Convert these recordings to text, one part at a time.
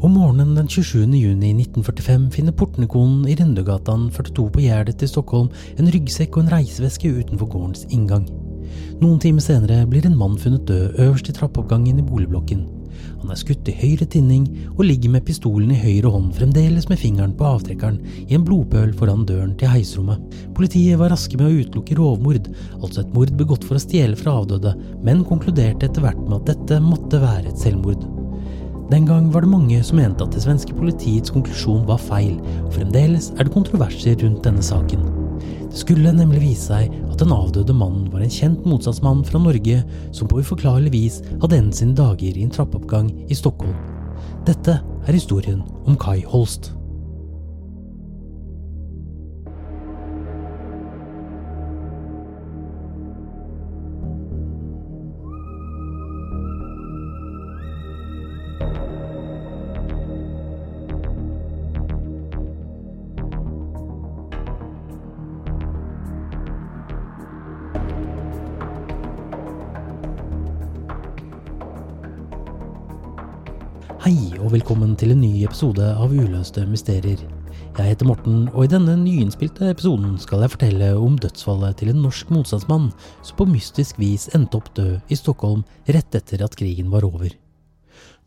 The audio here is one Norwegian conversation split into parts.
Om morgenen den 27. juni 1945 finner portnekonen i Røndegatan 42 på Gjerdet i Stockholm en ryggsekk og en reiseveske utenfor gårdens inngang. Noen timer senere blir en mann funnet død øverst i trappeoppgangen i boligblokken. Han er skutt i høyre tinning og ligger med pistolen i høyre hånd, fremdeles med fingeren på avtrekkeren, i en blodpøl foran døren til heisrommet. Politiet var raske med å utelukke rovmord, altså et mord begått for å stjele fra avdøde, men konkluderte etter hvert med at dette måtte være et selvmord. Den gang var det mange som mente at det svenske politiets konklusjon var feil, og fremdeles er det kontroverser rundt denne saken. Det skulle nemlig vise seg at den avdøde mannen var en kjent motstandsmann fra Norge som på uforklarlig vis hadde endt sine dager i en trappeoppgang i Stockholm. Dette er historien om Kai Holst. Velkommen til en ny episode av Uløste mysterier. Jeg heter Morten, og i denne nyinnspilte episoden skal jeg fortelle om dødsfallet til en norsk motstandsmann som på mystisk vis endte opp død i Stockholm rett etter at krigen var over.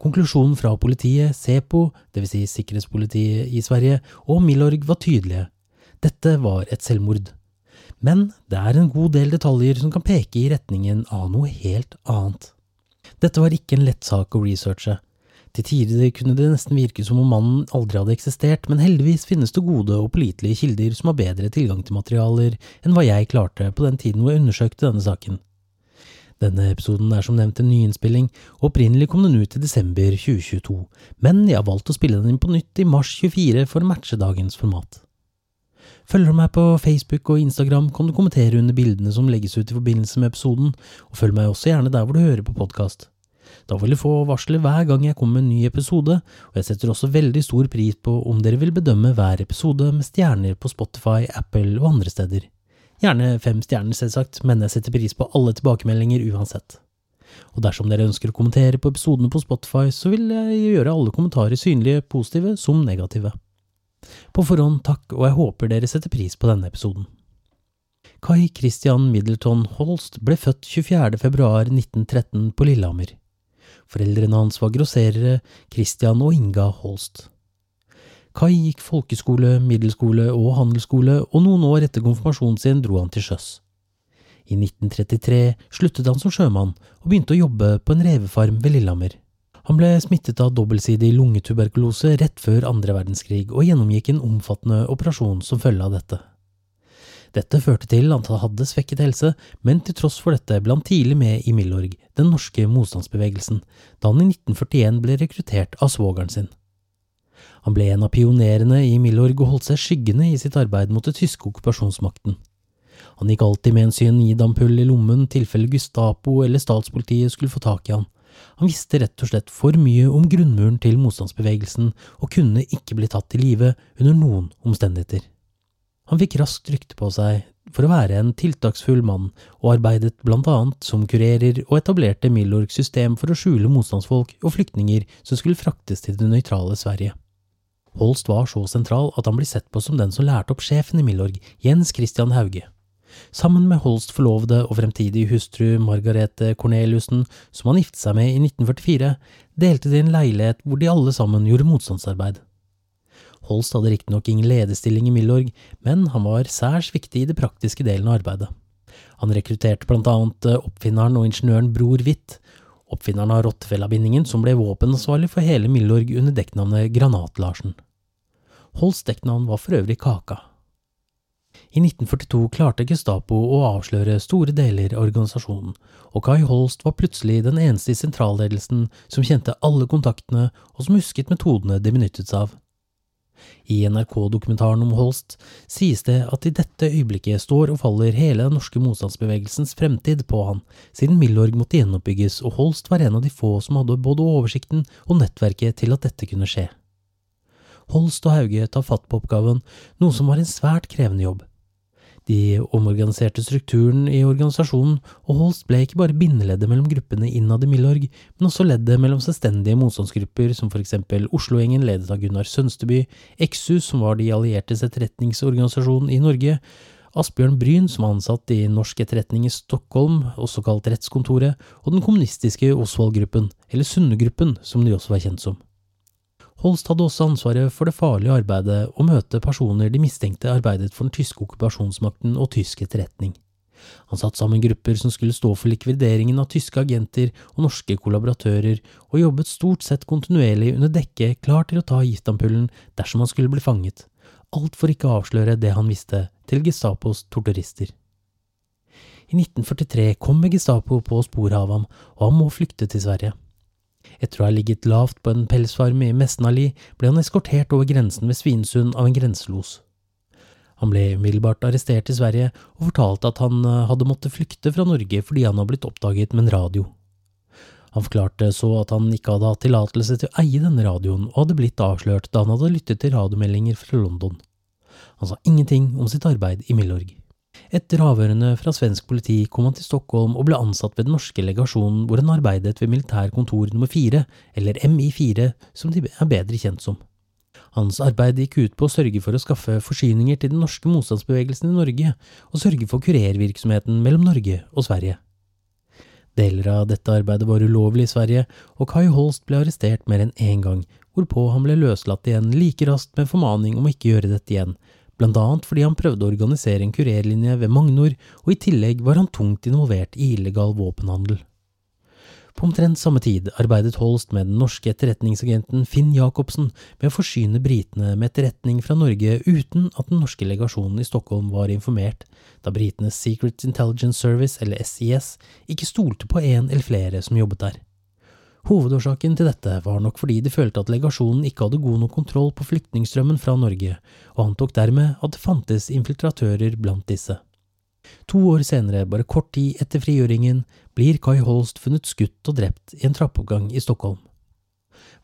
Konklusjonen fra politiet, SEPO, dvs. Si sikkerhetspolitiet i Sverige, og Milorg var tydelige. Dette var et selvmord. Men det er en god del detaljer som kan peke i retningen av noe helt annet. Dette var ikke en lett sak å researche. Til tider kunne det nesten virke som om mannen aldri hadde eksistert, men heldigvis finnes det gode og pålitelige kilder som har bedre tilgang til materialer enn hva jeg klarte på den tiden hvor jeg undersøkte denne saken. Denne episoden er som nevnt en nyinnspilling, og opprinnelig kom den ut i desember 2022, men jeg har valgt å spille den inn på nytt i mars 24 for å matche dagens format. Følger du meg på Facebook og Instagram, kan du kommentere under bildene som legges ut i forbindelse med episoden, og følg meg også gjerne der hvor du hører på podkast. Da vil du få varsler hver gang jeg kommer med en ny episode, og jeg setter også veldig stor pris på om dere vil bedømme hver episode med stjerner på Spotify, Apple og andre steder. Gjerne fem stjerner, selvsagt, men jeg setter pris på alle tilbakemeldinger uansett. Og dersom dere ønsker å kommentere på episodene på Spotify, så vil jeg gjøre alle kommentarer synlige, positive som negative. På forhånd takk, og jeg håper dere setter pris på denne episoden. Kai Christian Middleton Holst ble født 24. februar 1913 på Lillehammer. Foreldrene hans var grosserere, Christian og Inga Holst. Kai gikk folkeskole, middelskole og handelsskole, og noen år etter konfirmasjonen sin dro han til sjøs. I 1933 sluttet han som sjømann og begynte å jobbe på en revefarm ved Lillehammer. Han ble smittet av dobbeltsidig lungetuberkulose rett før andre verdenskrig og gjennomgikk en omfattende operasjon som følge av dette. Dette førte til at han hadde svekket helse, men til tross for dette ble han tidlig med i Milorg, den norske motstandsbevegelsen, da han i 1941 ble rekruttert av svogeren sin. Han ble en av pionerene i Milorg og holdt seg skyggende i sitt arbeid mot den tyske okkupasjonsmakten. Han gikk alltid med en cyanidampull i lommen tilfelle Gestapo eller statspolitiet skulle få tak i han. Han visste rett og slett for mye om grunnmuren til motstandsbevegelsen og kunne ikke bli tatt til live under noen omstendigheter. Han fikk raskt rykte på seg for å være en tiltaksfull mann, og arbeidet blant annet som kurerer og etablerte Milorgs system for å skjule motstandsfolk og flyktninger som skulle fraktes til det nøytrale Sverige. Holst var så sentral at han ble sett på som den som lærte opp sjefen i Milorg, Jens Christian Hauge. Sammen med Holst forlovede og fremtidige hustru Margarete Corneliussen, som han giftet seg med i 1944, delte de en leilighet hvor de alle sammen gjorde motstandsarbeid. Holst hadde riktignok ingen lederstilling i Milorg, men han var særs viktig i det praktiske delen av arbeidet. Han rekrutterte blant annet eh, oppfinneren og ingeniøren Bror Hvitt, oppfinneren av rottefellabindingen som ble våpenansvarlig for hele Milorg under dekknavnet Granat-Larsen. Holsts dekknavn var for øvrig Kaka. I 1942 klarte Gestapo å avsløre store deler av organisasjonen, og Kai Holst var plutselig den eneste i sentralledelsen som kjente alle kontaktene og som husket metodene de benyttet seg av. I NRK-dokumentaren om Holst sies det at i dette øyeblikket står og faller hele den norske motstandsbevegelsens fremtid på han, siden Milorg måtte gjenoppbygges og Holst var en av de få som hadde både oversikten og nettverket til at dette kunne skje. Holst og Hauge tar fatt på oppgaven, noe som var en svært krevende jobb. De omorganiserte strukturen i organisasjonen, og Holst ble ikke bare bindeleddet mellom gruppene innad i Milorg, men også leddet mellom selvstendige motstandsgrupper som for eksempel Oslogjengen ledet av Gunnar Sønsteby, Exus som var de alliertes etterretningsorganisasjon i Norge, Asbjørn Bryn som var ansatt i Norsk etterretning i Stockholm, også kalt Rettskontoret, og den kommunistiske Osvald-gruppen, eller Sunde-gruppen som de også var kjent som. Holst hadde også ansvaret for det farlige arbeidet å møte personer de mistenkte arbeidet for den tyske okkupasjonsmakten og tysk etterretning. Han satte sammen grupper som skulle stå for likvideringen av tyske agenter og norske kollaboratører, og jobbet stort sett kontinuerlig under dekke klar til å ta giftampullen dersom han skulle bli fanget, alt for ikke å avsløre det han visste, til Gestapos torturister. I 1943 kom Gestapo på sporet av ham, og han må flykte til Sverige. Etter å ha ligget lavt på en pelsfarm i Mesnali, ble han eskortert over grensen ved Svinesund av en grenselos. Han ble umiddelbart arrestert i Sverige og fortalte at han eh, hadde måttet flykte fra Norge fordi han hadde blitt oppdaget med en radio. Han forklarte så at han ikke hadde hatt tillatelse til å eie denne radioen og hadde blitt avslørt da han hadde lyttet til radiomeldinger fra London. Han sa ingenting om sitt arbeid i Milorg. Etter avhørene fra svensk politi kom han til Stockholm og ble ansatt ved den norske legasjonen hvor han arbeidet ved militærkontor nummer fire, eller MI4, som de er bedre kjent som. Hans arbeid gikk ut på å sørge for å skaffe forsyninger til den norske motstandsbevegelsen i Norge, og sørge for kurervirksomheten mellom Norge og Sverige. Deler av dette arbeidet var ulovlig i Sverige, og Kai Holst ble arrestert mer enn én gang, hvorpå han ble løslatt igjen like raskt med formaning om å ikke gjøre dette igjen, blant annet fordi han prøvde å organisere en kurerlinje ved Magnor, og i tillegg var han tungt involvert i illegal våpenhandel. På omtrent samme tid arbeidet Holst med den norske etterretningsagenten Finn Jacobsen med å forsyne britene med etterretning fra Norge uten at den norske legasjonen i Stockholm var informert, da britenes Secret Intelligence Service, eller SIS, ikke stolte på en eller flere som jobbet der. Hovedårsaken til dette var nok fordi de følte at legasjonen ikke hadde god nok kontroll på flyktningstrømmen fra Norge, og antok dermed at det fantes infiltratører blant disse. To år senere, bare kort tid etter frigjøringen, blir Kai Holst funnet skutt og drept i en trappeoppgang i Stockholm.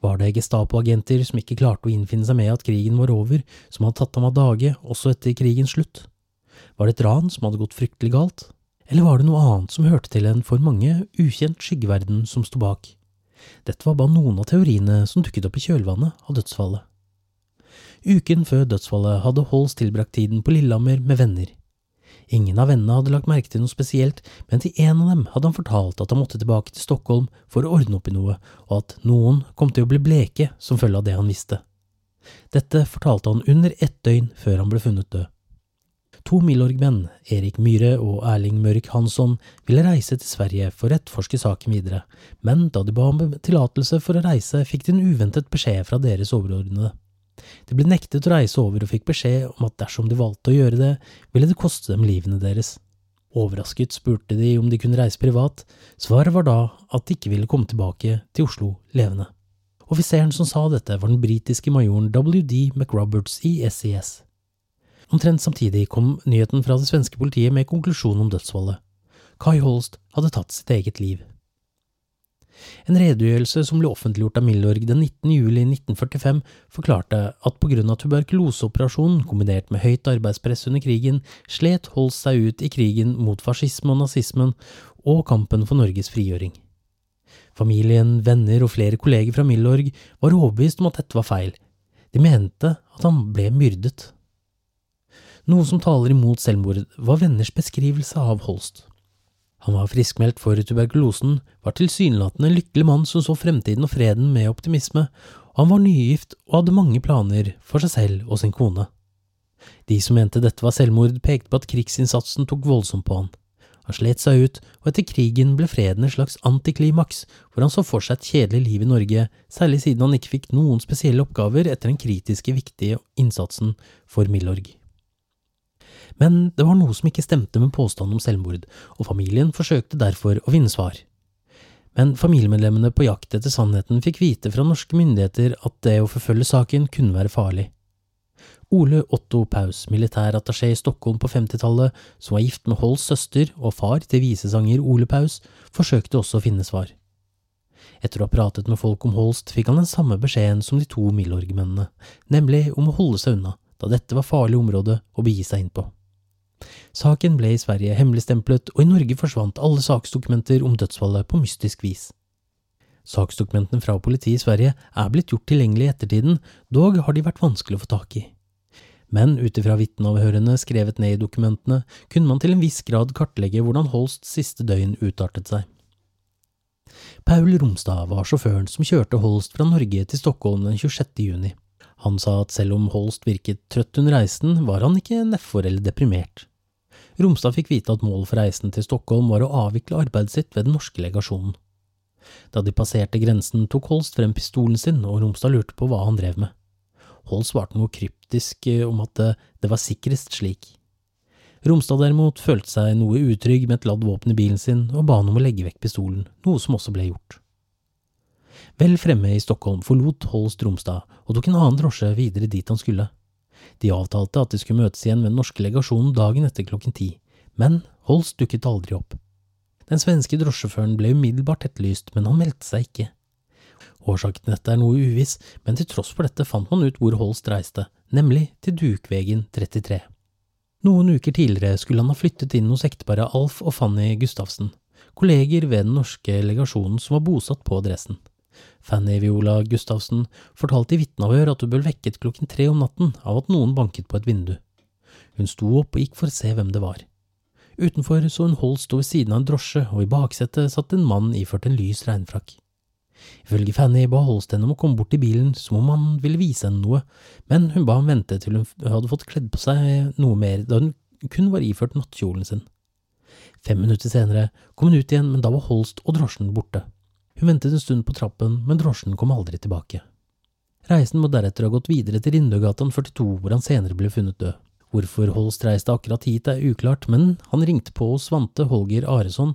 Var det Gestapo-agenter som ikke klarte å innfinne seg med at krigen var over, som hadde tatt ham av dage også etter krigens slutt? Var det et ran som hadde gått fryktelig galt? Eller var det noe annet som hørte til en for mange ukjent skyggeverden som sto bak? Dette var bare noen av teoriene som dukket opp i kjølvannet av dødsfallet. Uken før dødsfallet hadde Holst tilbrakt tiden på Lillehammer med venner. Ingen av vennene hadde lagt merke til noe spesielt, men til en av dem hadde han fortalt at han måtte tilbake til Stockholm for å ordne opp i noe, og at noen kom til å bli bleke som følge av det han visste. Dette fortalte han under ett døgn før han ble funnet død. To Milorg-menn, Erik Myhre og Erling Mørk Hansson, ville reise til Sverige for å etterforske saken videre, men da de ba om tillatelse for å reise, fikk de en uventet beskjed fra deres overordnede. De ble nektet å reise over og fikk beskjed om at dersom de valgte å gjøre det, ville det koste dem livene deres. Overrasket spurte de om de kunne reise privat, svaret var da at de ikke ville komme tilbake til Oslo levende. Offiseren som sa dette, var den britiske majoren WD McRoberts i SES. Omtrent samtidig kom nyheten fra det svenske politiet med konklusjon om dødsfallet. Kai Holst hadde tatt sitt eget liv. En redegjørelse som ble offentliggjort av Milorg den 19. juli 1945, forklarte at av tuberkuloseoperasjonen kombinert med høyt arbeidspress under krigen, slet Holst seg ut i krigen mot fascisme og nazismen og kampen for Norges frigjøring. Familien, venner og flere kolleger fra Milorg var overbevist om at dette var feil. De mente at han ble myrdet. Noe som taler imot selvmord, var venners beskrivelse av Holst. Han var friskmeldt for tuberkulosen, var tilsynelatende en lykkelig mann som så fremtiden og freden med optimisme, og han var nygift og hadde mange planer for seg selv og sin kone. De som mente dette var selvmord, pekte på at krigsinnsatsen tok voldsomt på han. Han slet seg ut, og etter krigen ble freden en slags antiklimaks, hvor han så for seg et kjedelig liv i Norge, særlig siden han ikke fikk noen spesielle oppgaver etter den kritiske, viktige innsatsen for Milorg. Men det var noe som ikke stemte med påstanden om selvmord, og familien forsøkte derfor å vinne svar. Men familiemedlemmene på jakt etter sannheten fikk vite fra norske myndigheter at det å forfølge saken kunne være farlig. Ole Otto Paus, militærattaché i Stockholm på 50-tallet, som var gift med Holls søster og far til visesanger Ole Paus, forsøkte også å finne svar. Etter å ha pratet med folk om Holst fikk han den samme beskjeden som de to Milorg-mennene, nemlig om å holde seg unna, da dette var farlig område å begi seg inn på. Saken ble i Sverige hemmeligstemplet, og i Norge forsvant alle saksdokumenter om dødsfallet på mystisk vis. Saksdokumentene fra politiet i Sverige er blitt gjort tilgjengelig i ettertiden, dog har de vært vanskelig å få tak i. Men ut ifra vitneavhørene skrevet ned i dokumentene, kunne man til en viss grad kartlegge hvordan Holsts siste døgn utartet seg. Paul Romstad var sjåføren som kjørte Holst fra Norge til Stockholm den 26. juni. Han sa at selv om Holst virket trøtt under reisen, var han ikke nedfor eller deprimert. Romstad fikk vite at målet for reisen til Stockholm var å avvikle arbeidet sitt ved den norske legasjonen. Da de passerte grensen, tok Holst frem pistolen sin, og Romstad lurte på hva han drev med. Holst svarte noe kryptisk eh, om at det var sikrest slik. Romstad derimot følte seg noe utrygg med et ladd våpen i bilen sin, og ba han om å legge vekk pistolen, noe som også ble gjort. Vel fremme i Stockholm forlot Holst Romstad og tok en annen drosje videre dit han skulle. De avtalte at de skulle møtes igjen med den norske legasjonen dagen etter klokken ti, men Holst dukket aldri opp. Den svenske drosjesjåføren ble umiddelbart etterlyst, men han meldte seg ikke. Årsaken til dette er noe uviss, men til tross for dette fant man ut hvor Holst reiste, nemlig til Dukvegen 33. Noen uker tidligere skulle han ha flyttet inn hos ekteparet Alf og Fanny Gustavsen, kolleger ved den norske legasjonen som var bosatt på adressen. Fanny Viola Gustavsen fortalte i vitneavhør at hun ble vekket klokken tre om natten av at noen banket på et vindu. Hun sto opp og gikk for å se hvem det var. Utenfor så hun Holt stå ved siden av en drosje, og i baksetet satt en mann iført en lys regnfrakk. Ifølge Fanny ba Holst henne om å komme bort til bilen som om han ville vise henne noe, men hun ba ham vente til hun hadde fått kledd på seg noe mer, da hun kun var iført nattkjolen sin. Fem minutter senere kom hun ut igjen, men da var Holst og drosjen borte. Hun ventet en stund på trappen, men drosjen kom aldri tilbake. Reisen må deretter ha gått videre til Rindøgatan 42, hvor han senere ble funnet død. Hvorfor Holst reiste akkurat hit er uklart, men han ringte på hos Svante Holger Areson,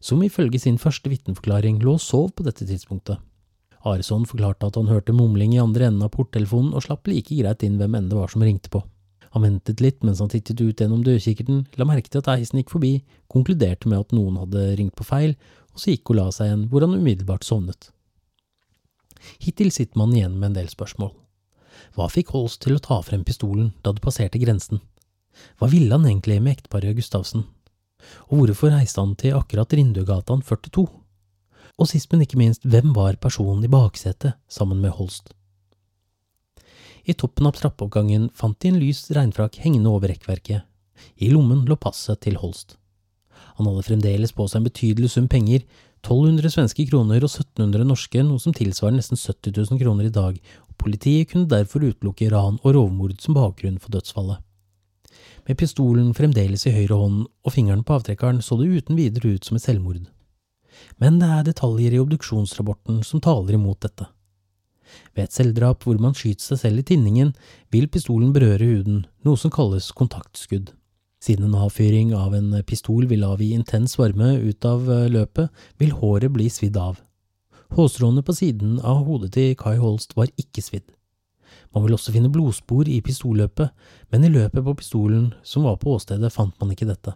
som ifølge sin første vitneforklaring lå og sov på dette tidspunktet. Areson forklarte at han hørte mumling i andre enden av porttelefonen og slapp like greit inn hvem enn det var som ringte på. Han ventet litt mens han tittet ut gjennom dørkikkerten, la merke til at eisen gikk forbi, konkluderte med at noen hadde ringt på feil, og så gikk og la seg igjen, hvor han umiddelbart sovnet. Hittil sitter man igjen med en del spørsmål. Hva fikk Holst til å ta frem pistolen da det passerte grensen? Hva ville han egentlig med ekteparet Gustavsen? Og hvorfor reiste han til akkurat Rindugatan 42? Og sist, men ikke minst, hvem var personen i baksetet sammen med Holst? I toppen av trappeoppgangen fant de en lys regnfrakk hengende over rekkverket. I lommen lå passet til Holst. Han hadde fremdeles på seg en betydelig sum penger, 1200 svenske kroner og 1700 norske, noe som tilsvarer nesten 70 000 kroner i dag, og politiet kunne derfor utelukke ran og rovmord som bakgrunn for dødsfallet. Med pistolen fremdeles i høyre hånd og fingeren på avtrekkeren så det uten videre ut som et selvmord. Men det er detaljer i obduksjonsrapporten som taler imot dette. Ved et selvdrap hvor man skyter seg selv i tinningen, vil pistolen berøre huden, noe som kalles kontaktskudd. Siden en avfyring av en pistol vil avgi intens varme ut av eh, løpet, vil håret bli svidd av. Hårstråene på siden av hodet til Kai Holst var ikke svidd. Man vil også finne blodspor i pistolløpet, men i løpet på pistolen som var på åstedet, fant man ikke dette.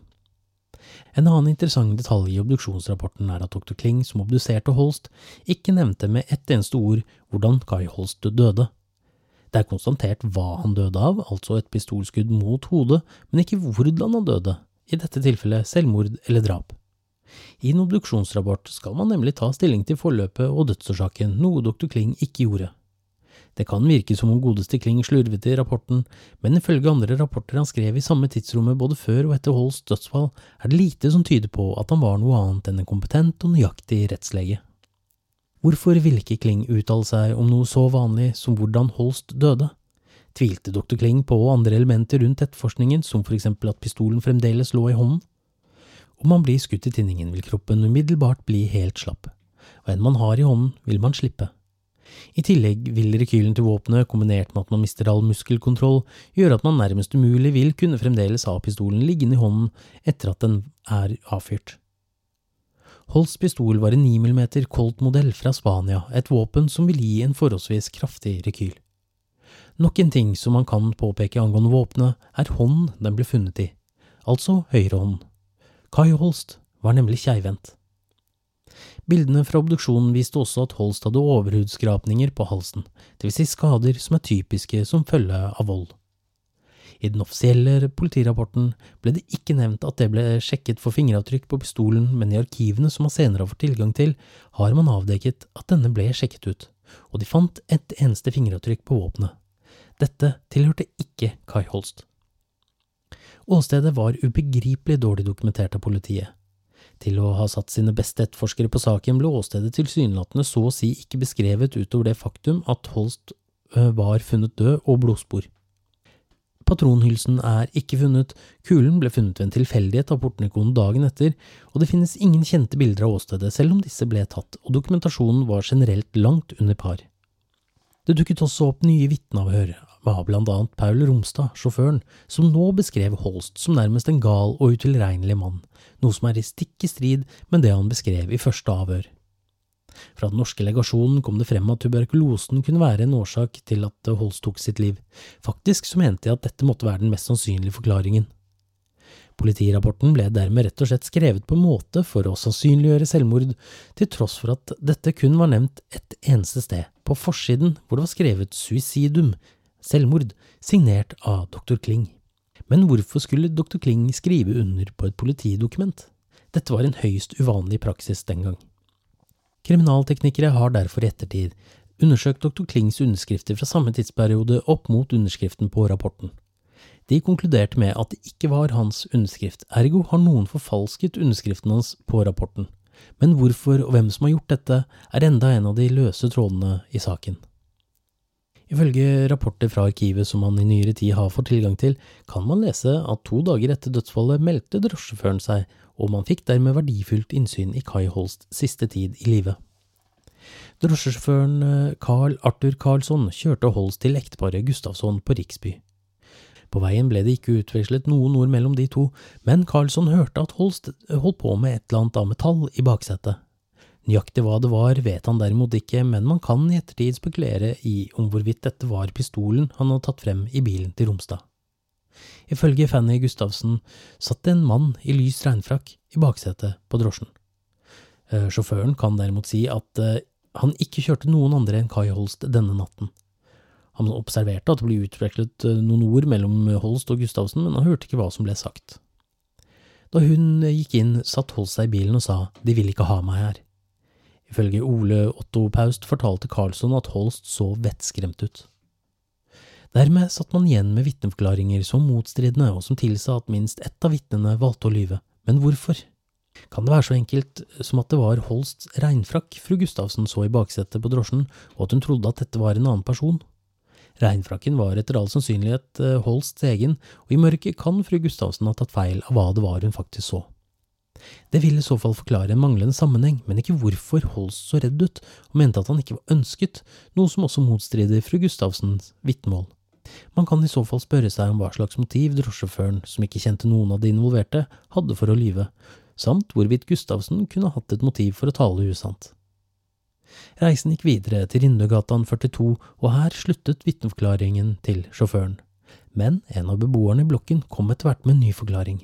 En annen interessant detalj i obduksjonsrapporten er at dr. Kling, som obduserte Holst, ikke nevnte med ett eneste ord hvordan Kai Holst døde. Det er konstatert hva han døde av, altså et pistolskudd mot hodet, men ikke hvordan han døde, i dette tilfellet selvmord eller drap. I en obduksjonsrapport skal man nemlig ta stilling til forløpet og dødsårsaken, noe dr. Kling ikke gjorde. Det kan virke som om godeste Kling slurvet i rapporten, men ifølge andre rapporter han skrev i samme tidsrommet både før og etter Holls dødsfall, er det lite som tyder på at han var noe annet enn en kompetent og nøyaktig rettslege. Hvorfor ville ikke Kling uttale seg om noe så vanlig som hvordan Holst døde? Tvilte dr. Kling på andre elementer rundt etterforskningen, som for eksempel at pistolen fremdeles lå i hånden? Om man blir skutt i tinningen, vil kroppen umiddelbart bli helt slapp, og en man har i hånden, vil man slippe. I tillegg vil rekylen til våpenet, kombinert med at man mister all muskelkontroll, gjøre at man nærmest umulig vil kunne fremdeles ha pistolen liggende i hånden etter at den er avfyrt. Holsts pistol var en 9 mm Colt-modell fra Spania, et våpen som vil gi en forholdsvis kraftig rekyl. Nok en ting som man kan påpeke angående våpenet, er hånden den ble funnet i, altså høyrehånden. Kai Holst var nemlig keivhendt. Bildene fra obduksjonen viste også at Holst hadde overhudskrapninger på halsen, dvs. Si skader som er typiske som følge av vold. I den offisielle politirapporten ble det ikke nevnt at det ble sjekket for fingeravtrykk på pistolen, men i arkivene som man senere har fått tilgang til, har man avdekket at denne ble sjekket ut, og de fant et eneste fingeravtrykk på våpenet. Dette tilhørte ikke Kai Holst. Åstedet var ubegripelig dårlig dokumentert av politiet. Til å ha satt sine beste etterforskere på saken ble åstedet tilsynelatende så å si ikke beskrevet utover det faktum at Holst var funnet død og blodspor. Patronhylsen er ikke funnet, kulen ble funnet ved en tilfeldighet av portnikonen dagen etter, og det finnes ingen kjente bilder av åstedet selv om disse ble tatt, og dokumentasjonen var generelt langt under par. Det dukket også opp nye vitneavhør av blant annet Paul Romstad, sjåføren, som nå beskrev Holst som nærmest en gal og utilregnelig mann, noe som er i stikk i strid med det han beskrev i første avhør. Fra den norske legasjonen kom det frem at tuberkulosen kunne være en årsak til at Holst tok sitt liv. Faktisk så mente jeg at dette måtte være den mest sannsynlige forklaringen. Politirapporten ble dermed rett og slett skrevet på en måte for å sannsynliggjøre selvmord, til tross for at dette kun var nevnt ett eneste sted, på forsiden hvor det var skrevet suicidum, selvmord, signert av dr. Kling. Men hvorfor skulle dr. Kling skrive under på et politidokument? Dette var en høyst uvanlig praksis den gang. Kriminalteknikere har derfor i ettertid undersøkt dr. Klings underskrifter fra samme tidsperiode opp mot underskriften på rapporten. De konkluderte med at det ikke var hans underskrift, ergo har noen forfalsket underskriften hans på rapporten. Men hvorfor og hvem som har gjort dette, er enda en av de løse trådene i saken. Ifølge rapporter fra arkivet som man i nyere tid har fått tilgang til, kan man lese at to dager etter dødsfallet meldte drosjeføren seg, og man fikk dermed verdifullt innsyn i Kai Holsts siste tid i live. Drosjesjåføren eh, Carl Arthur Karlsson kjørte Holst til ekteparet Gustavsson på Riksby. På veien ble det ikke utvekslet noen ord mellom de to, men Karlsson hørte at Holst holdt på med et eller annet av metall i baksetet. Nøyaktig hva det var, vet han derimot ikke, men man kan i ettertid spekulere i om hvorvidt dette var pistolen han hadde tatt frem i bilen til Romstad. Ifølge Fanny Gustavsen satt det en mann i lys regnfrakk i baksetet på drosjen. Eh, sjåføren kan derimot si at eh, han ikke kjørte noen andre enn Kai Holst denne natten. Han observerte at det ble utvekslet eh, noen ord mellom Holst og Gustavsen, men han hørte ikke hva som ble sagt. Da hun gikk inn, satt Holst seg i bilen og sa de vil ikke ha meg her. Ifølge Ole Otto Paust fortalte Karlsson at Holst så vettskremt ut. Dermed satt man igjen med vitneforklaringer som motstridende og som tilsa at minst ett av vitnene valgte å lyve, men hvorfor? Kan det være så enkelt som at det var Holsts regnfrakk fru Gustavsen så i baksetet på drosjen, og at hun trodde at dette var en annen person? Regnfrakken var etter all sannsynlighet eh, Holsts egen, og i mørket kan fru Gustavsen ha tatt feil av hva det var hun faktisk så. Det vil i så fall forklare en manglende sammenheng, men ikke hvorfor Holst så redd ut og mente at han ikke var ønsket, noe som også motstrider fru Gustavsens vitnemål. Man kan i så fall spørre seg om hva slags motiv drosjesjåføren, som ikke kjente noen av de involverte, hadde for å lyve, samt hvorvidt Gustavsen kunne hatt et motiv for å tale usant. Reisen gikk videre til Rindøgatan 42, og her sluttet vitneforklaringen til sjåføren. Men en av beboerne i blokken kom etter hvert med en ny forklaring.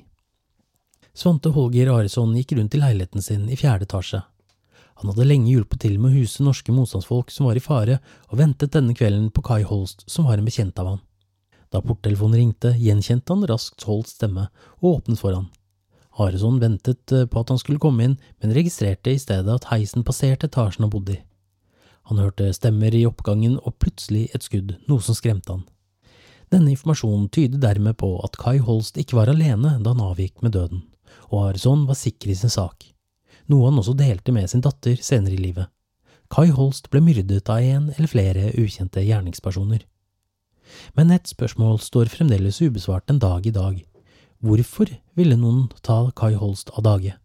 Svante Holger Aresson gikk rundt i leiligheten sin i fjerde etasje. Han hadde lenge hjulpet til med å huse norske motstandsfolk som var i fare, og ventet denne kvelden på Kai Holst, som var en bekjent av han. Da porttelefonen ringte, gjenkjente han raskt Holsts stemme og åpnet for han. Hareson ventet eh, på at han skulle komme inn, men registrerte i stedet at heisen passerte etasjen han bodde i. Han hørte stemmer i oppgangen og plutselig et skudd, noe som skremte han. Denne informasjonen tyder dermed på at Kai Holst ikke var alene da han avgikk med døden, og Hareson var sikker i sin sak, noe han også delte med sin datter senere i livet. Kai Holst ble myrdet av en eller flere ukjente gjerningspersoner. Men et spørsmål står fremdeles ubesvart en dag i dag. Hvorfor ville noen ta Kai Holst av dage?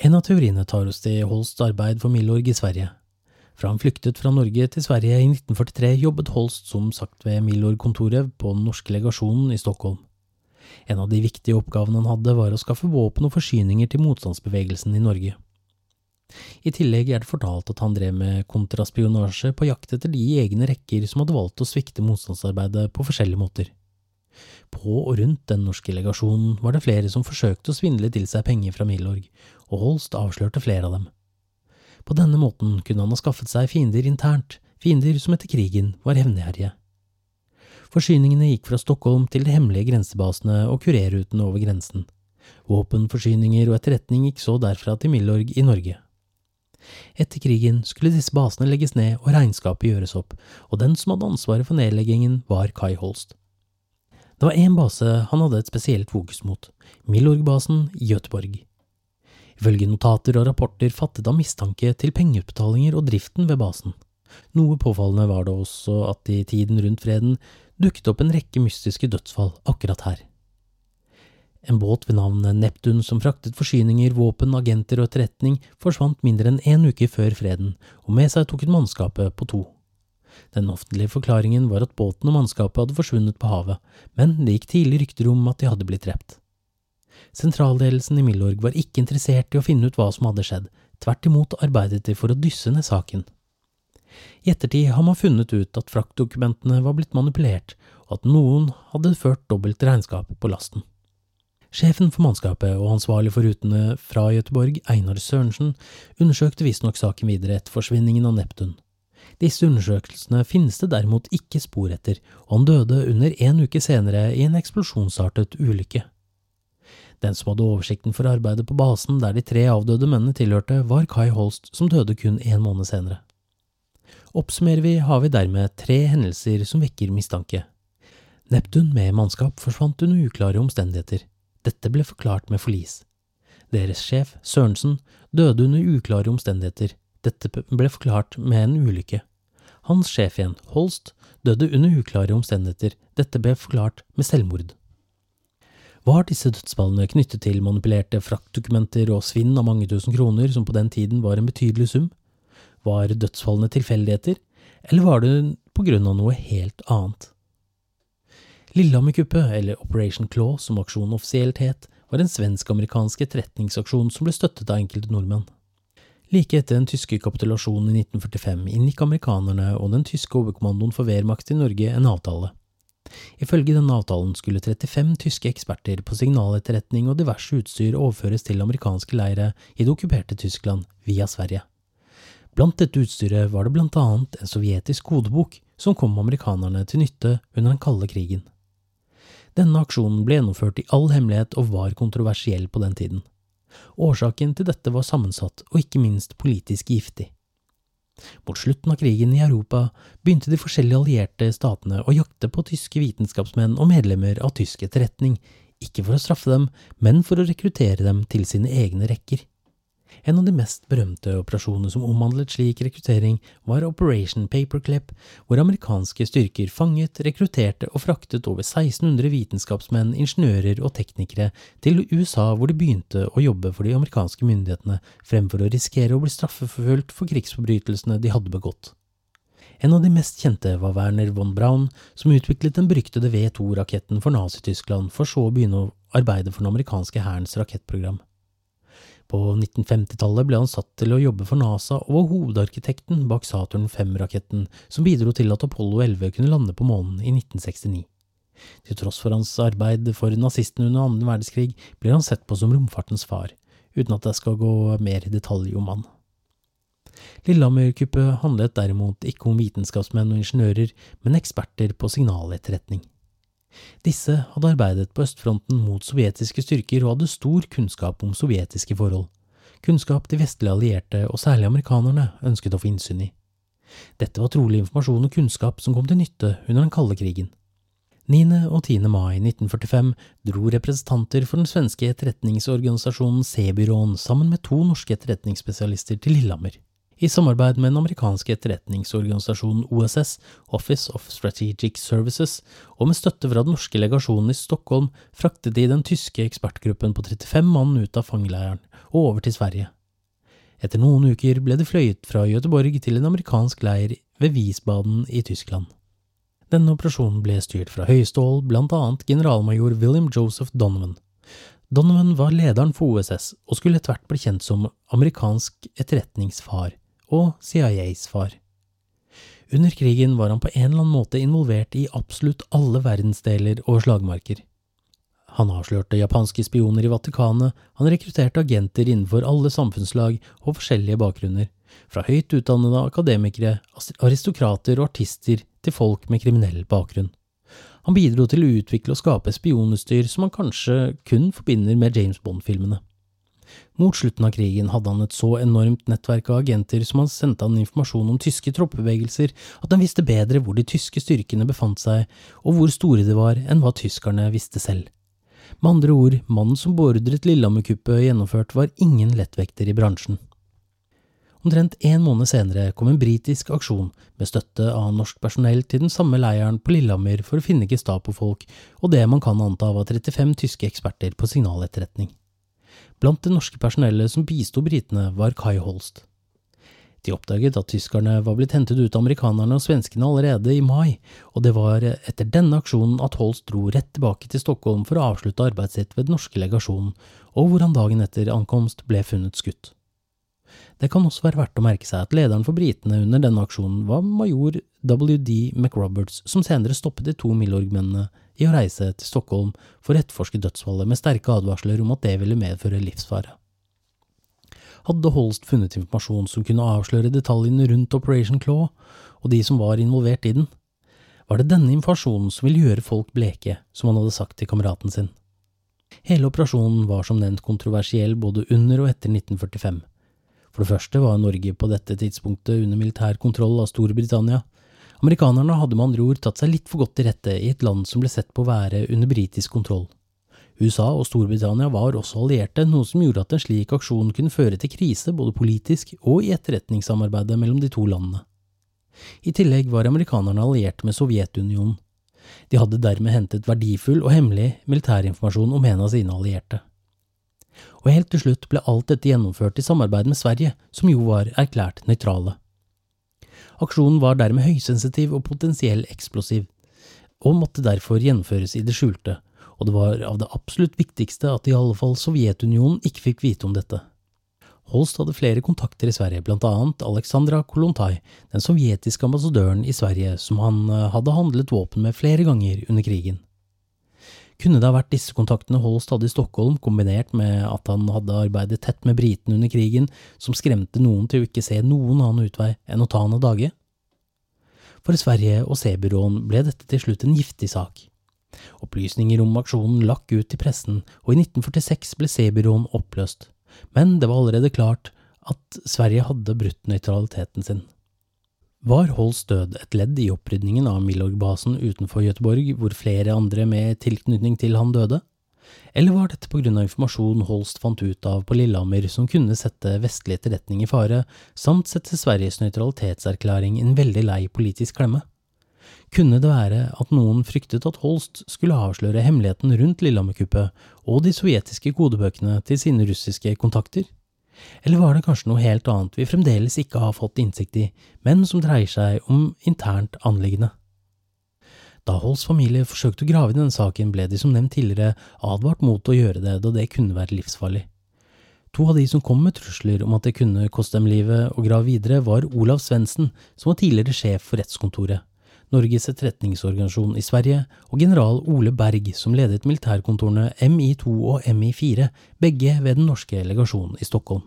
En av teoriene tar oss til Holsts arbeid for Milorg i Sverige. Fra han flyktet fra Norge til Sverige i 1943, jobbet Holst som sagt ved Milorg-kontoret på den norske legasjonen i Stockholm. En av de viktige oppgavene han hadde, var å skaffe våpen og forsyninger til motstandsbevegelsen i Norge. I tillegg er det fortalt at han drev med kontraspionasje på jakt etter de egne rekker som hadde valgt å svikte motstandsarbeidet på forskjellige måter. På og rundt den norske legasjonen var det flere som forsøkte å svindle til seg penger fra Milorg, og Holst avslørte flere av dem. På denne måten kunne han ha skaffet seg fiender internt, fiender som etter krigen var hevngjerrige. Forsyningene gikk fra Stockholm til de hemmelige grensebasene og kurerrutene over grensen. Våpenforsyninger og etterretning gikk så derfra til Milorg i Norge. Etter krigen skulle disse basene legges ned og regnskapet gjøres opp, og den som hadde ansvaret for nedleggingen, var Kai Holst. Det var én base han hadde et spesielt fokus mot, Milorg-basen i Göteborg. Ifølge notater og rapporter fattet han mistanke til pengeutbetalinger og driften ved basen. Noe påfallende var det også at i tiden rundt freden dukket opp en rekke mystiske dødsfall akkurat her. En båt ved navn Neptun som fraktet forsyninger, våpen, agenter og etterretning, forsvant mindre enn én uke før freden, og med seg tok hun mannskapet på to. Den offentlige forklaringen var at båten og mannskapet hadde forsvunnet på havet, men det gikk tidlig rykter om at de hadde blitt drept. Sentralledelsen i Milorg var ikke interessert i å finne ut hva som hadde skjedd, tvert imot arbeidet de for å dysse ned saken. I ettertid har man funnet ut at fraktdokumentene var blitt manipulert, og at noen hadde ført dobbelt regnskap på lasten. Sjefen for mannskapet og ansvarlig for rutene fra Gøteborg, Einar Sørensen, undersøkte visstnok saken videre etter forsvinningen av Neptun. Disse undersøkelsene finnes det derimot ikke spor etter, og han døde under en uke senere i en eksplosjonsartet ulykke. Den som hadde oversikten for arbeidet på basen der de tre avdøde mennene tilhørte, var Kai Holst, som døde kun en måned senere. Oppsummerer vi, har vi dermed tre hendelser som vekker mistanke. Neptun med mannskap forsvant under uklare omstendigheter. Dette ble forklart med forlis. Deres sjef, Sørensen, døde under uklare omstendigheter. Dette ble forklart med en ulykke. Hans sjef igjen, Holst, døde under uklare omstendigheter, dette ble forklart med selvmord. Var disse dødsfallene knyttet til manipulerte fraktdokumenter og svinn av mange tusen kroner, som på den tiden var en betydelig sum? Var dødsfallene tilfeldigheter, eller var det på grunn av noe helt annet? Lillehammer-kuppet, eller Operation Claw som aksjonen offisielt het, var en svensk-amerikansk etterretningsaksjon som ble støttet av enkelte nordmenn. Like etter den tyske kapitulasjonen i 1945 inngikk amerikanerne og den tyske overkommandoen for Wehrmacht i Norge en avtale. Ifølge denne avtalen skulle 35 tyske eksperter på signaletterretning og diverse utstyr overføres til amerikanske leire i det okkuperte Tyskland via Sverige. Blant dette utstyret var det blant annet en sovjetisk kodebok som kom amerikanerne til nytte under den kalde krigen. Denne aksjonen ble gjennomført i all hemmelighet og var kontroversiell på den tiden. Årsaken til dette var sammensatt og ikke minst politisk giftig. Mot slutten av krigen i Europa begynte de forskjellige allierte statene å jakte på tyske vitenskapsmenn og medlemmer av tysk etterretning, ikke for å straffe dem, men for å rekruttere dem til sine egne rekker. En av de mest berømte operasjonene som omhandlet slik rekruttering, var Operation Paperclip, hvor amerikanske styrker fanget, rekrutterte og fraktet over 1600 vitenskapsmenn, ingeniører og teknikere til USA hvor de begynte å jobbe for de amerikanske myndighetene, fremfor å risikere å bli straffeforfulgt for krigsforbrytelsene de hadde begått. En av de mest kjente var Werner von Braun, som utviklet den beryktede V2-raketten for Nazi-Tyskland, for så å begynne å arbeide for den amerikanske hærens rakettprogram. På 1950-tallet ble han satt til å jobbe for NASA og var hovedarkitekten bak Saturn V-raketten som bidro til at Apollo 11 kunne lande på månen i 1969. Til tross for hans arbeid for nazistene under annen verdenskrig blir han sett på som romfartens far, uten at jeg skal gå mer i detalj om han. Lillehammer-kuppet handlet derimot ikke om vitenskapsmenn og ingeniører, men eksperter på signaletterretning. Disse hadde arbeidet på østfronten mot sovjetiske styrker og hadde stor kunnskap om sovjetiske forhold, kunnskap de vestlige allierte og særlig amerikanerne ønsket å få innsyn i. Dette var trolig informasjon og kunnskap som kom til nytte under den kalde krigen. 9. og 10. mai 1945 dro representanter for den svenske etterretningsorganisasjonen C-byråen sammen med to norske etterretningsspesialister til Lillehammer. I samarbeid med den amerikanske etterretningsorganisasjonen OSS, Office of Strategic Services, og med støtte fra den norske legasjonen i Stockholm, fraktet de den tyske ekspertgruppen på 35 mann ut av fangeleiren og over til Sverige. Etter noen uker ble de fløyet fra Göteborg til en amerikansk leir ved Wiesbaden i Tyskland. Denne operasjonen ble styrt fra høystål, blant annet generalmajor William Joseph Donovan. Donovan var lederen for OSS og skulle etter hvert bli kjent som amerikansk etterretningsfar og CIAs far. Under krigen var han på en eller annen måte involvert i absolutt alle verdensdeler og slagmarker. Han avslørte japanske spioner i Vatikanet, han rekrutterte agenter innenfor alle samfunnslag og forskjellige bakgrunner, fra høyt utdannede akademikere, aristokrater og artister til folk med kriminell bakgrunn. Han bidro til å utvikle og skape spionutstyr som man kanskje kun forbinder med James Bond-filmene. Mot slutten av krigen hadde han et så enormt nettverk av agenter som han sendte han informasjon om tyske troppebevegelser at han visste bedre hvor de tyske styrkene befant seg, og hvor store de var, enn hva tyskerne visste selv. Med andre ord, mannen som beordret Lillehammer-kuppet gjennomført, var ingen lettvekter i bransjen. Omtrent en måned senere kom en britisk aksjon med støtte av norsk personell til den samme leiren på Lillehammer for å finne Gestapo-folk og det man kan anta var 35 tyske eksperter på signaletterretning. Blant det norske personellet som bisto britene, var Kai Holst. De oppdaget at tyskerne var blitt hentet ut av amerikanerne og svenskene allerede i mai, og det var etter denne aksjonen at Holst dro rett tilbake til Stockholm for å avslutte arbeidet sitt ved den norske legasjonen, og hvor han dagen etter ankomst ble funnet skutt. Det kan også være verdt å merke seg at lederen for britene under denne aksjonen var major WD McRoberts, som senere stoppet de to Milorg-mennene i å reise til Stockholm for å etterforske dødsfallet med sterke advarsler om at det ville medføre livsfare. Hadde Holst funnet informasjon som kunne avsløre detaljene rundt Operation Claw og de som var involvert i den? Var det denne informasjonen som ville gjøre folk bleke, som han hadde sagt til kameraten sin? Hele operasjonen var som nevnt kontroversiell både under og etter 1945. For det første var Norge på dette tidspunktet under militær kontroll av Storbritannia, Amerikanerne hadde med andre ord tatt seg litt for godt til rette i et land som ble sett på å være under britisk kontroll. USA og Storbritannia var også allierte, noe som gjorde at en slik aksjon kunne føre til krise både politisk og i etterretningssamarbeidet mellom de to landene. I tillegg var amerikanerne allierte med Sovjetunionen. De hadde dermed hentet verdifull og hemmelig militærinformasjon om en av sine allierte. Og helt til slutt ble alt dette gjennomført i samarbeid med Sverige, som jo var erklært nøytrale. Aksjonen var dermed høysensitiv og potensiell eksplosiv, og måtte derfor gjennomføres i det skjulte, og det var av det absolutt viktigste at i alle fall Sovjetunionen ikke fikk vite om dette. Holst hadde flere kontakter i Sverige, blant annet Alexandra Kolontai, den sovjetiske ambassadøren i Sverige som han eh, hadde handlet våpen med flere ganger under krigen. Kunne det ha vært disse kontaktene Holst hadde i Stockholm, kombinert med at han hadde arbeidet tett med britene under krigen, som skremte noen til å ikke se noen annen utvei enn å ta han av dage? For Sverige og C-byråen ble dette til slutt en giftig sak. Opplysninger om aksjonen lakk ut i pressen, og i 1946 ble C-byråen oppløst, men det var allerede klart at Sverige hadde brutt nøytraliteten sin. Var Holst død et ledd i opprydningen av Milorg-basen utenfor Göteborg, hvor flere andre med tilknytning til han døde? Eller var dette på grunn av informasjon Holst fant ut av på Lillehammer som kunne sette vestlig etterretning i fare, samt sette Sveriges nøytralitetserklæring i en veldig lei politisk klemme? Kunne det være at noen fryktet at Holst skulle avsløre hemmeligheten rundt Lillehammer-kuppet og de sovjetiske kodebøkene til sine russiske kontakter? Eller var det kanskje noe helt annet vi fremdeles ikke har fått innsikt i, men som dreier seg om internt anliggende? Da Holls familie forsøkte å grave i denne saken, ble de som nevnt tidligere advart mot å gjøre det, da det kunne være livsfarlig. To av de som kom med trusler om at det kunne koste dem livet å grave videre, var Olav Svendsen, som var tidligere sjef for rettskontoret, Norges etterretningsorganisasjon i Sverige, og general Ole Berg, som ledet militærkontorene MI2 og MI4, begge ved den norske legasjonen i Stockholm.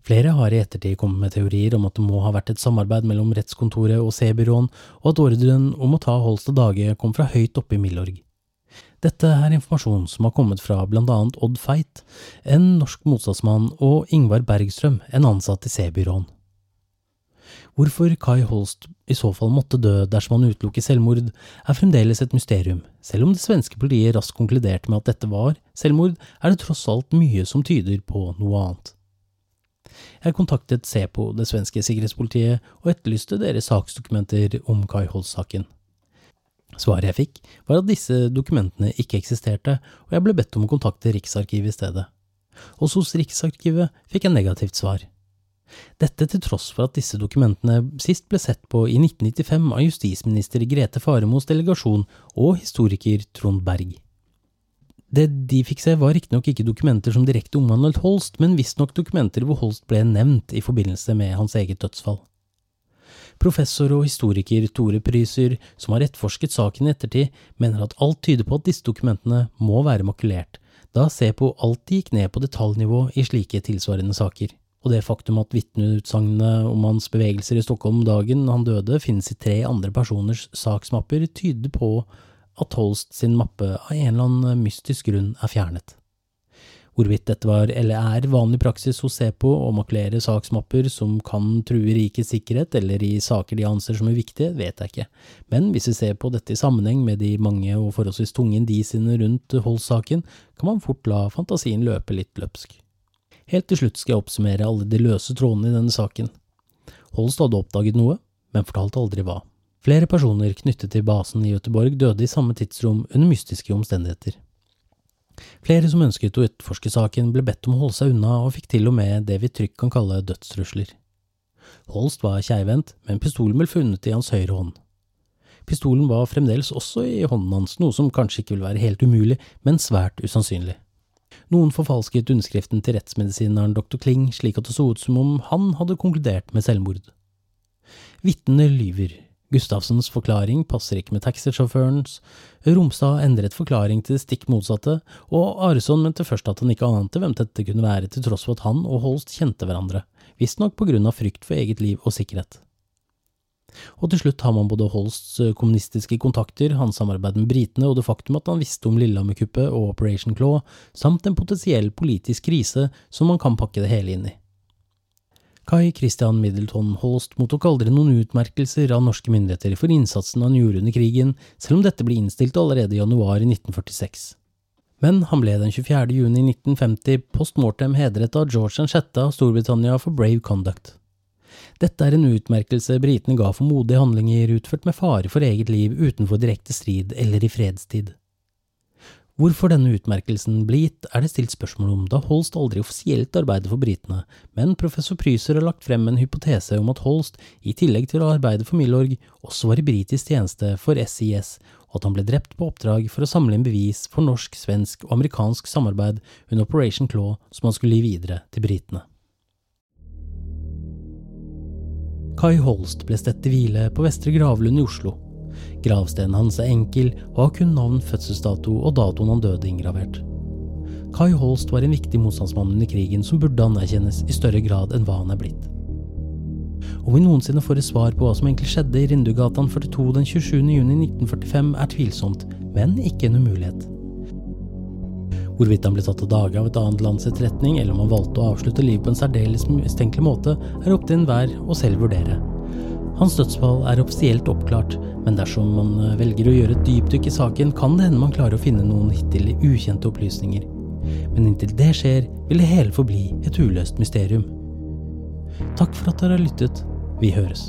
Flere har i ettertid kommet med teorier om at det må ha vært et samarbeid mellom rettskontoret og C-byråen, og at ordren om å ta Holst og dage kom fra høyt oppe i Milorg. Dette er informasjon som har kommet fra annet Odd Feit, en norsk motstandsmann, og Ingvar Bergstrøm, en ansatt i C-byråen. Hvorfor Kai Holst i så fall måtte dø dersom han utelukker selvmord, er fremdeles et mysterium. Selv om det svenske politiet raskt konkluderte med at dette var selvmord, er det tross alt mye som tyder på noe annet. Jeg kontaktet SEPO, det svenske sikkerhetspolitiet, og etterlyste deres saksdokumenter om Kai Holst-saken. Svaret jeg fikk, var at disse dokumentene ikke eksisterte, og jeg ble bedt om å kontakte Riksarkivet i stedet. Også hos Riksarkivet fikk jeg negativt svar. Dette til tross for at disse dokumentene sist ble sett på i 1995 av justisminister Grete Faremos delegasjon og historiker Trond Berg. Det de fikk se var riktignok ikke dokumenter som direkte omhandlet Holst, men visstnok dokumenter hvor Holst ble nevnt i forbindelse med hans eget dødsfall. Professor og historiker Tore Pryser, som har etterforsket saken i ettertid, mener at alt tyder på at disse dokumentene må være makulert, da på alltid gikk ned på detaljnivå i slike tilsvarende saker og det faktum at vitneutsagnene om hans bevegelser i Stockholm dagen han døde finnes i tre andre personers saksmapper, tyder på at Holst sin mappe av en eller annen mystisk grunn er fjernet. Hvorvidt dette var eller er vanlig praksis hos SEPO å makulere saksmapper som kan true rikets sikkerhet eller i saker de anser som uviktige, vet jeg ikke, men hvis vi ser på dette i sammenheng med de mange og forholdsvis tunge indisiene rundt Holst-saken, kan man fort la fantasien løpe litt løpsk. Helt til slutt skal jeg oppsummere alle de løse trådene i denne saken. Holst hadde oppdaget noe, men fortalte aldri hva. Flere personer knyttet til basen i Göteborg døde i samme tidsrom under mystiske omstendigheter. Flere som ønsket å utforske saken, ble bedt om å holde seg unna og fikk til og med det vi trygt kan kalle dødstrusler. Holst var keivhendt, men pistolen ble funnet i hans høyre hånd. Pistolen var fremdeles også i hånden hans, noe som kanskje ikke vil være helt umulig, men svært usannsynlig. Noen forfalsket underskriften til rettsmedisineren dr. Kling slik at det så ut som om han hadde konkludert med selvmord. Vitnene lyver. Gustavsens forklaring passer ikke med taxisjåførens, Romstad endret forklaring til det stikk motsatte, og Areson mente først at han ikke ante hvem dette kunne være, til tross for at han og Holst kjente hverandre, visstnok på grunn av frykt for eget liv og sikkerhet. Og til slutt har man både Holsts eh, kommunistiske kontakter, hans samarbeid med britene og det faktum at han visste om Lillehammer-kuppet og Operation Claw, samt en potensiell politisk krise som man kan pakke det hele inn i. Kai Christian Middleton Holst mottok aldri noen utmerkelser av norske myndigheter for innsatsen han gjorde under krigen, selv om dette ble innstilt allerede i januar 1946. Men han ble den 24. juni 1950 post mortem hedret av George 6. av Storbritannia for brave conduct. Dette er en utmerkelse britene ga for modige handlinger utført med fare for eget liv utenfor direkte strid eller i fredstid. Hvorfor denne utmerkelsen ble gitt, er det stilt spørsmål om, da Holst aldri offisielt arbeidet for britene, men professor Pryser har lagt frem en hypotese om at Holst, i tillegg til å arbeide for Milorg, også var i britisk tjeneste for SIS, og at han ble drept på oppdrag for å samle inn bevis for norsk, svensk og amerikansk samarbeid under Operation Claw som han skulle gi videre til britene. Kai Holst ble stedt til hvile på Vestre Gravlund i Oslo. Gravstenen hans er enkel og har kun navn, fødselsdato og datoen han døde inngravert. Kai Holst var en viktig motstandsmann under krigen som burde anerkjennes i større grad enn hva han er blitt. Om vi noensinne får et svar på hva som egentlig skjedde i Rindugatan 42 den 27.6.1945 er tvilsomt, men ikke en umulighet. Hvorvidt han ble tatt av dage av et annet lands etterretning, eller om han valgte å avslutte livet på en særdeles mistenkelig måte, er opp til enhver å selv vurdere. Hans dødsfall er offisielt oppklart, men dersom man eh, velger å gjøre et dypdykk i saken, kan det hende man klarer å finne noen hittil ukjente opplysninger. Men inntil det skjer, vil det hele forbli et uløst mysterium. Takk for at dere har lyttet. Vi høres.